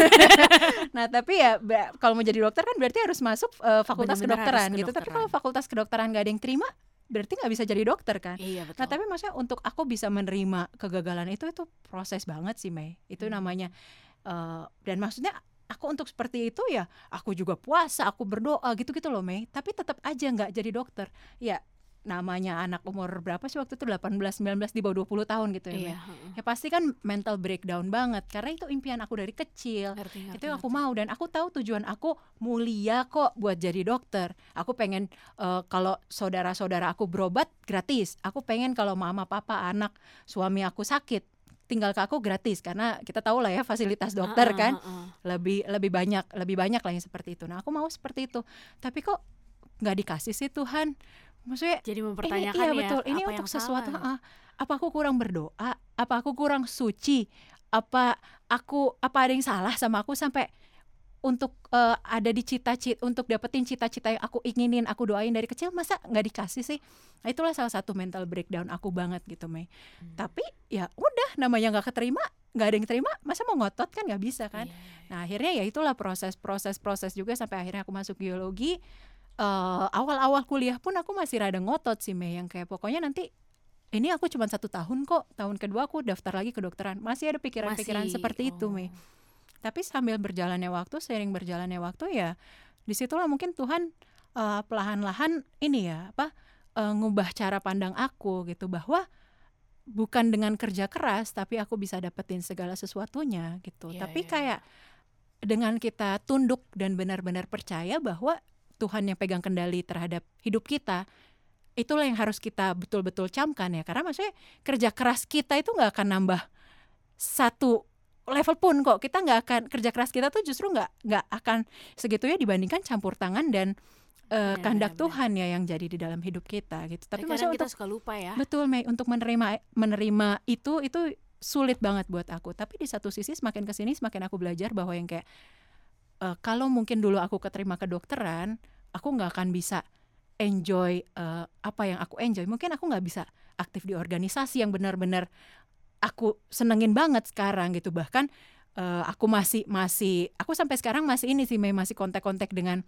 nah tapi ya kalau mau jadi dokter kan berarti harus masuk eh, fakultas Bener-bener kedokteran harus gitu tapi kedokteran. kalau fakultas kedokteran nggak ada yang terima berarti nggak bisa jadi dokter kan iya betul. nah tapi maksudnya untuk aku bisa menerima kegagalan itu itu proses banget sih Mei itu Hmm. namanya eh, dan maksudnya aku untuk seperti itu ya aku juga puasa aku berdoa gitu gitu loh Mei. Tapi tetap aja nggak jadi dokter. Ya namanya anak umur berapa sih waktu itu? 18 19 di bawah 20 tahun gitu ya iya. ya pasti kan mental breakdown banget karena itu impian aku dari kecil. Ngerti, ngerti, itu yang aku ngerti. mau dan aku tahu tujuan aku mulia kok buat jadi dokter. Aku pengen eh, kalau saudara-saudara aku berobat gratis. Aku pengen kalau mama papa anak suami aku sakit tinggal ke aku gratis karena kita tahu lah ya fasilitas dokter Heeh, kan. heeh. lebih lebih banyak lebih banyak lah yang seperti itu. Nah aku mau seperti itu. Tapi kok nggak dikasih sih Tuhan? Maksudnya Jadi ini iya ya betul. Ini apa untuk yang sesuatu salah. ah, apa aku kurang berdoa? Apa aku kurang suci? Apa aku apa ada yang salah sama aku sampai untuk eh, ada di cita-cita untuk dapetin cita-cita yang aku inginin aku doain dari kecil masa nggak dikasih sih nah, itulah salah satu mental breakdown aku banget gitu Mei Hmm. tapi ya udah namanya nggak keterima nggak ada yang terima masa mau ngotot kan nggak bisa kan Iya, iya. Nah akhirnya ya itulah proses-proses proses juga sampai akhirnya aku masuk geologi. Eh, awal-awal kuliah pun aku masih rada ngotot sih Mei yang kayak pokoknya nanti ini aku cuma satu tahun kok tahun kedua aku daftar lagi kedokteran masih ada pikiran-pikiran Masih, seperti itu oh. Mei tapi sambil berjalannya waktu sering berjalannya waktu ya di situlah mungkin Tuhan eh, pelahan-lahan ini ya apa eh, ngubah cara pandang aku gitu bahwa bukan dengan kerja keras tapi aku bisa dapetin segala sesuatunya gitu. Iya, tapi iya, kayak dengan kita tunduk dan benar-benar percaya bahwa Tuhan yang pegang kendali terhadap hidup kita itulah yang harus kita betul-betul camkan ya. Karena maksudnya kerja keras kita itu nggak akan nambah satu level pun kok. Kita nggak akan kerja keras kita tuh justru nggak nggak akan segitunya dibandingkan campur tangan dan eh, Benar, kehendak benar, benar. Tuhan ya yang jadi di dalam hidup kita gitu. Tapi kadang kita untuk suka lupa ya. betul Mei. Untuk menerima menerima itu itu sulit banget buat aku. Tapi di satu sisi semakin ke sini semakin aku belajar bahwa yang kayak eh, kalau mungkin dulu aku keterima kedokteran aku nggak akan bisa enjoy eh, apa yang aku enjoy. Mungkin aku nggak bisa aktif di organisasi yang benar-benar aku senengin banget sekarang gitu. Bahkan eh, aku masih masih aku sampai sekarang masih ini sih Mei masih kontak-kontak dengan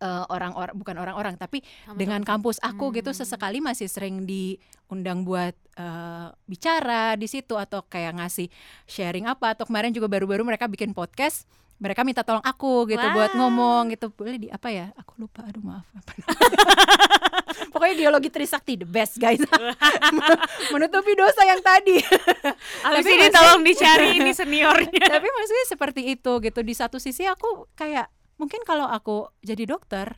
eh, orang-orang bukan orang-orang tapi Sama dengan kampus aku gitu. Hmm. sesekali masih sering diundang buat eh, bicara di situ atau kayak ngasih sharing apa. Atau kemarin juga baru-baru mereka bikin podcast mereka minta tolong aku gitu buat Wah. ngomong gitu. Boleh di apa ya? Aku lupa aduh maaf. Pokoknya dialogi Trisakti the best guys. Menutupi dosa yang tadi. Abis Tapi ini tolong dicari ini seniornya. tapi maksudnya seperti itu gitu. Di satu sisi aku kayak mungkin kalau aku jadi dokter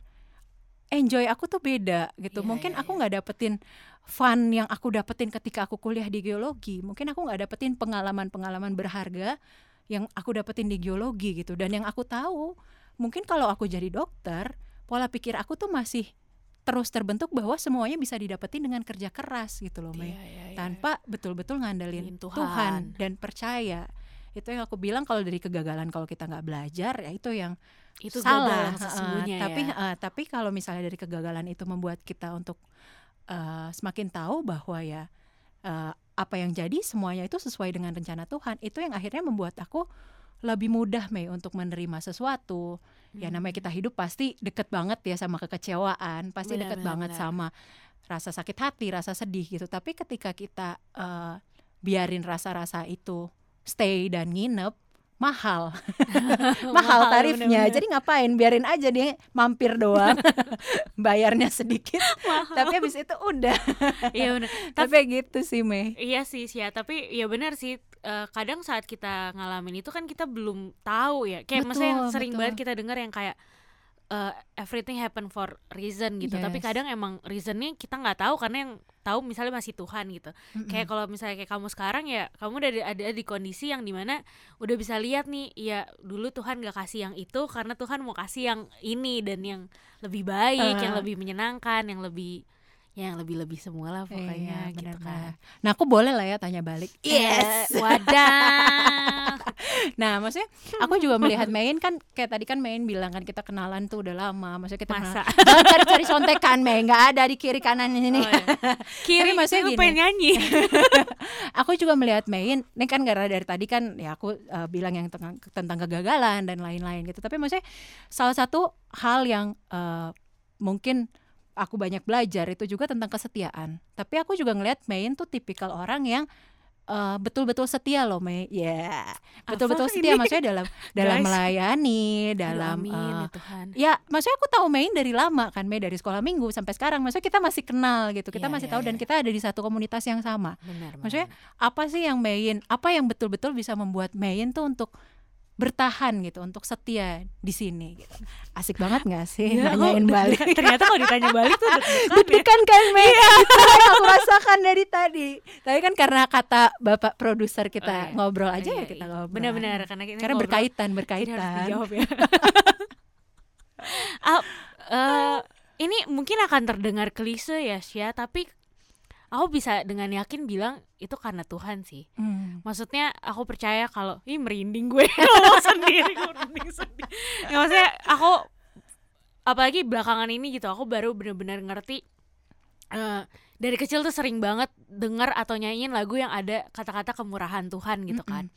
enjoy aku tuh beda gitu. Iya, mungkin iya, aku iya. nggak dapetin fun yang aku dapetin ketika aku kuliah di geologi. Mungkin aku nggak dapetin pengalaman-pengalaman berharga yang aku dapetin di geologi gitu dan yang aku tahu mungkin kalau aku jadi dokter pola pikir aku tuh masih terus terbentuk bahwa semuanya bisa didapetin dengan kerja keras gitu loh Mei Iya, iya, iya. tanpa betul-betul ngandelin Tuhan. Tuhan. dan percaya itu yang aku bilang kalau dari kegagalan kalau kita nggak belajar ya itu yang itu salah sesungguhnya tapi ya. heeh, tapi kalau misalnya dari kegagalan itu membuat kita untuk eh, semakin tahu bahwa ya eh, apa yang jadi semuanya itu sesuai dengan rencana Tuhan itu yang akhirnya membuat aku lebih mudah Mei untuk menerima sesuatu ya Hmm. namanya kita hidup pasti deket banget ya sama kekecewaan pasti Benar, deket benar, banget benar. sama rasa sakit hati rasa sedih gitu tapi ketika kita eh, biarin rasa-rasa itu stay dan nginep mahal. Mahal ya, tarifnya. bener-bener. jadi ngapain? Biarin aja dia mampir doang. Bayarnya sedikit. Tapi habis itu udah. Iya benar. tapi gitu sih Mei. Iya sih sih ya, tapi ya benar sih eh, kadang saat kita ngalamin itu kan kita belum tahu ya. Kayak maksudnya yang Betul, sering betul. banget kita dengar yang kayak eh, everything happen for reason gitu. Tapi Yes. kadang emang reasonnya kita nggak tahu karena yang tahu misalnya masih Tuhan gitu. Kayak kalau misalnya kayak kamu sekarang ya, kamu udah ada di kondisi yang di mana udah bisa lihat nih, ya dulu Tuhan gak kasih yang itu karena Tuhan mau kasih yang ini dan yang lebih baik, yang Ah. lebih menyenangkan, yang lebih ya yang lebih-lebih semua lah Iya, pokoknya gitu benar-benar. kan. nah aku boleh lah ya tanya balik Yes, wadah. Nah, maksudnya aku juga melihat Main kan kayak tadi kan Main bilang kan kita kenalan tuh udah lama. Maksudnya kita Masa? cari-cari sontekan, Main. nggak ada di kiri kanan ini. Oh, ya. Kiri maksudnya aku gini. pengen nyanyi. aku juga melihat Main, ini kan karena dari tadi kan ya aku eh, bilang yang tentang, tentang kegagalan dan lain-lain gitu. Tapi maksudnya salah satu hal yang eh, mungkin aku banyak belajar itu juga tentang kesetiaan. Tapi aku juga ngelihat Main tuh tipikal orang yang eh, betul-betul setia loh Mei. Ya, betul-betul Apa setia ini? maksudnya dalam dalam Guys. melayani, Aduh, dalam amin, eh, ya Tuhan. Ya, maksudnya aku tahu Main dari lama kan, Mei dari sekolah minggu sampai sekarang. Maksudnya kita masih kenal gitu, kita Iya, masih iya, tahu dan iya. kita ada di satu komunitas yang sama. Benar, Maksudnya benar. apa sih yang Main, apa yang betul-betul bisa membuat Main tuh untuk bertahan gitu, untuk setia di sini gitu. Asik banget nggak sih Ya, nanyain aku balik? Ternyata kalau ditanya balik tuh deg-degan ya. Deg-degan kan Mei, itu yang aku rasakan dari tadi. Tapi kan karena kata bapak produser kita Oh, iya. ngobrol aja Iya, ya kita iya. ngobrol. Benar-benar karena kita Karena ngobrol, berkaitan, harus berkaitan. dijawab ya. Ah, eh, ini mungkin akan terdengar klise ya Sia, tapi aku bisa dengan yakin bilang itu karena Tuhan sih. Hmm. Maksudnya aku percaya kalau ih merinding gue ngomong sendiri, merinding sendiri. Ya, maksudnya aku apalagi belakangan ini gitu, aku baru bener-bener ngerti eh, dari kecil tuh sering banget denger atau nyanyiin lagu yang ada kata-kata kemurahan Tuhan gitu kan.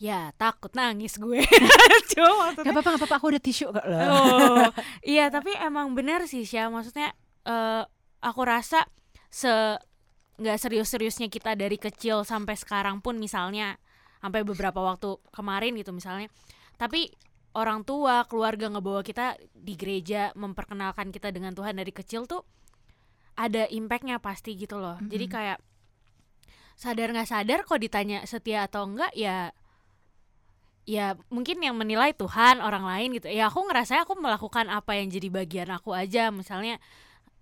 Ya takut nangis gue. Cuma Gak maksudnya apa-apa, gak apa-apa, aku udah tisu kok loh. Oh, iya tapi emang benar sih Syah maksudnya eh aku rasa se nggak serius-seriusnya kita dari kecil sampai sekarang pun misalnya sampai beberapa waktu kemarin gitu misalnya. Tapi orang tua keluarga ngebawa kita di gereja memperkenalkan kita dengan Tuhan dari kecil tuh ada impactnya pasti gitu loh. Jadi Mm-mm. kayak sadar nggak sadar kok ditanya setia atau enggak ya ya mungkin yang menilai Tuhan orang lain gitu. Ya aku ngerasa aku melakukan apa yang jadi bagian aku aja. Misalnya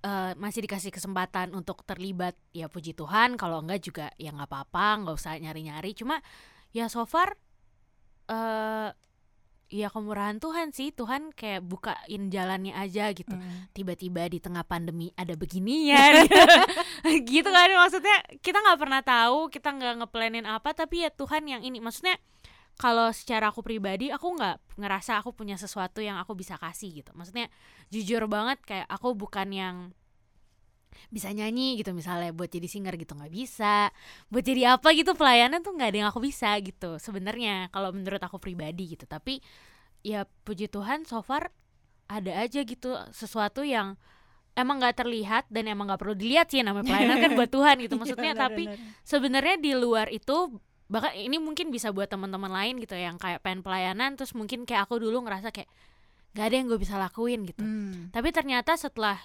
eh, masih dikasih kesempatan untuk terlibat ya puji Tuhan. Kalau enggak juga ya nggak apa-apa nggak usah nyari-nyari. Cuma ya so far eh ya kemurahan Tuhan sih. Tuhan kayak bukain jalannya aja gitu. Hmm. tiba-tiba di tengah pandemi ada beginian gitu kan maksudnya kita nggak pernah tahu kita nggak ngeplanin apa tapi ya Tuhan yang ini. Maksudnya kalau secara aku pribadi aku nggak ngerasa aku punya sesuatu yang aku bisa kasih gitu. Maksudnya jujur banget kayak aku bukan yang bisa nyanyi gitu misalnya buat jadi singer gitu nggak bisa. Buat jadi apa gitu pelayanan tuh nggak ada yang aku bisa gitu sebenarnya kalau menurut aku pribadi gitu. Tapi ya puji Tuhan so far ada aja gitu sesuatu yang emang nggak terlihat dan emang nggak perlu dilihat sih namanya pelayanan kan buat Tuhan gitu. Iya, maksudnya benar, tapi benar. sebenarnya di luar itu bahkan ini mungkin bisa buat teman-teman lain gitu yang kayak pengen pelayanan terus mungkin kayak aku dulu ngerasa kayak nggak ada yang gue bisa lakuin gitu Hmm. tapi ternyata setelah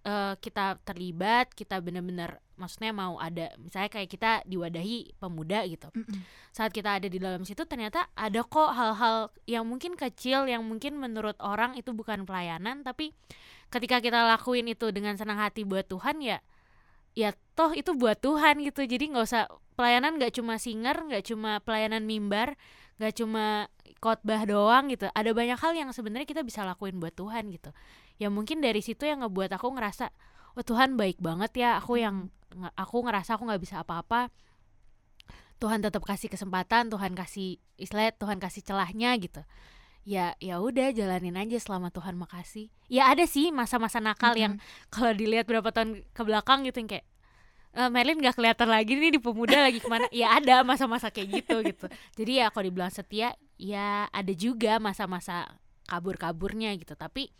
eh, kita terlibat kita bener-bener maksudnya mau ada misalnya kayak kita diwadahi pemuda gitu Mm-mm. saat kita ada di dalam situ ternyata ada kok hal-hal yang mungkin kecil yang mungkin menurut orang itu bukan pelayanan tapi ketika kita lakuin itu dengan senang hati buat Tuhan ya ya toh itu buat Tuhan gitu. Jadi nggak usah pelayanan nggak cuma singer nggak cuma pelayanan mimbar nggak cuma khotbah doang gitu. Ada banyak hal yang sebenarnya kita bisa lakuin buat Tuhan gitu. Ya mungkin dari situ yang ngebuat aku ngerasa oh Tuhan baik banget ya. Aku yang nge- aku ngerasa aku nggak bisa apa-apa. Tuhan tetap kasih kesempatan Tuhan kasih islet Tuhan kasih celahnya gitu ya ya udah jalanin aja selama Tuhan makasih. Ya ada sih masa-masa nakal yang kalau dilihat berapa tahun ke belakang gitu yang kayak e, Merlin gak kelihatan lagi nih di pemuda lagi ke mana. Ya ada masa-masa kayak gitu gitu. Jadi ya kalau dibilang setia ya ada juga masa-masa kabur-kaburnya gitu. Tapi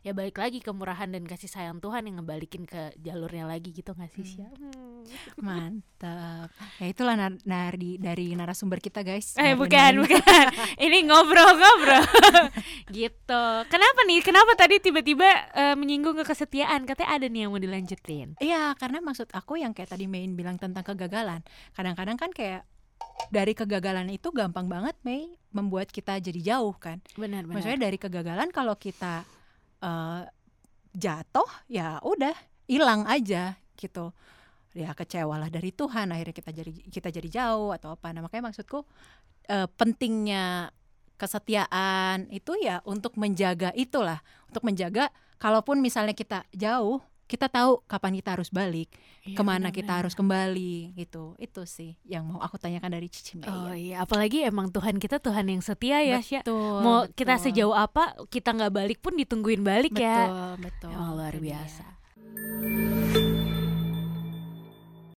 ya balik lagi kemurahan dan kasih sayang Tuhan yang ngebalikin ke jalurnya lagi gitu nggak sih Sya? Hmm. Mantap. Ya itulah nar- nari dari narasumber kita guys. Eh bukan Mani. bukan Ini ngobrol-ngobrol Gitu Kenapa nih Kenapa tadi tiba-tiba eh, Menyinggung ke kesetiaan Katanya ada nih yang mau dilanjutin Iya, karena maksud aku yang kayak tadi Main bilang tentang kegagalan. Kadang-kadang kan kayak dari kegagalan itu gampang banget Mei membuat kita jadi jauh kan. Benar benar Maksudnya dari kegagalan kalau kita eh, jatuh ya udah hilang aja gitu. Ya kecewalah dari Tuhan akhirnya kita jadi kita jadi jauh atau apa. Nah, makanya maksudku eh, pentingnya kesetiaan itu ya untuk menjaga itulah, untuk menjaga kalaupun misalnya kita jauh, kita tahu kapan kita harus balik, Iya, ke mana benar, kita harus kembali gitu. Itu sih yang mau aku tanyakan dari Cici Mei. Oh iya Apalagi emang Tuhan kita Tuhan yang setia ya Sya Betul, Mau kita betul. sejauh apa Kita nggak balik pun ditungguin balik ya betul, betul. Emang luar biasa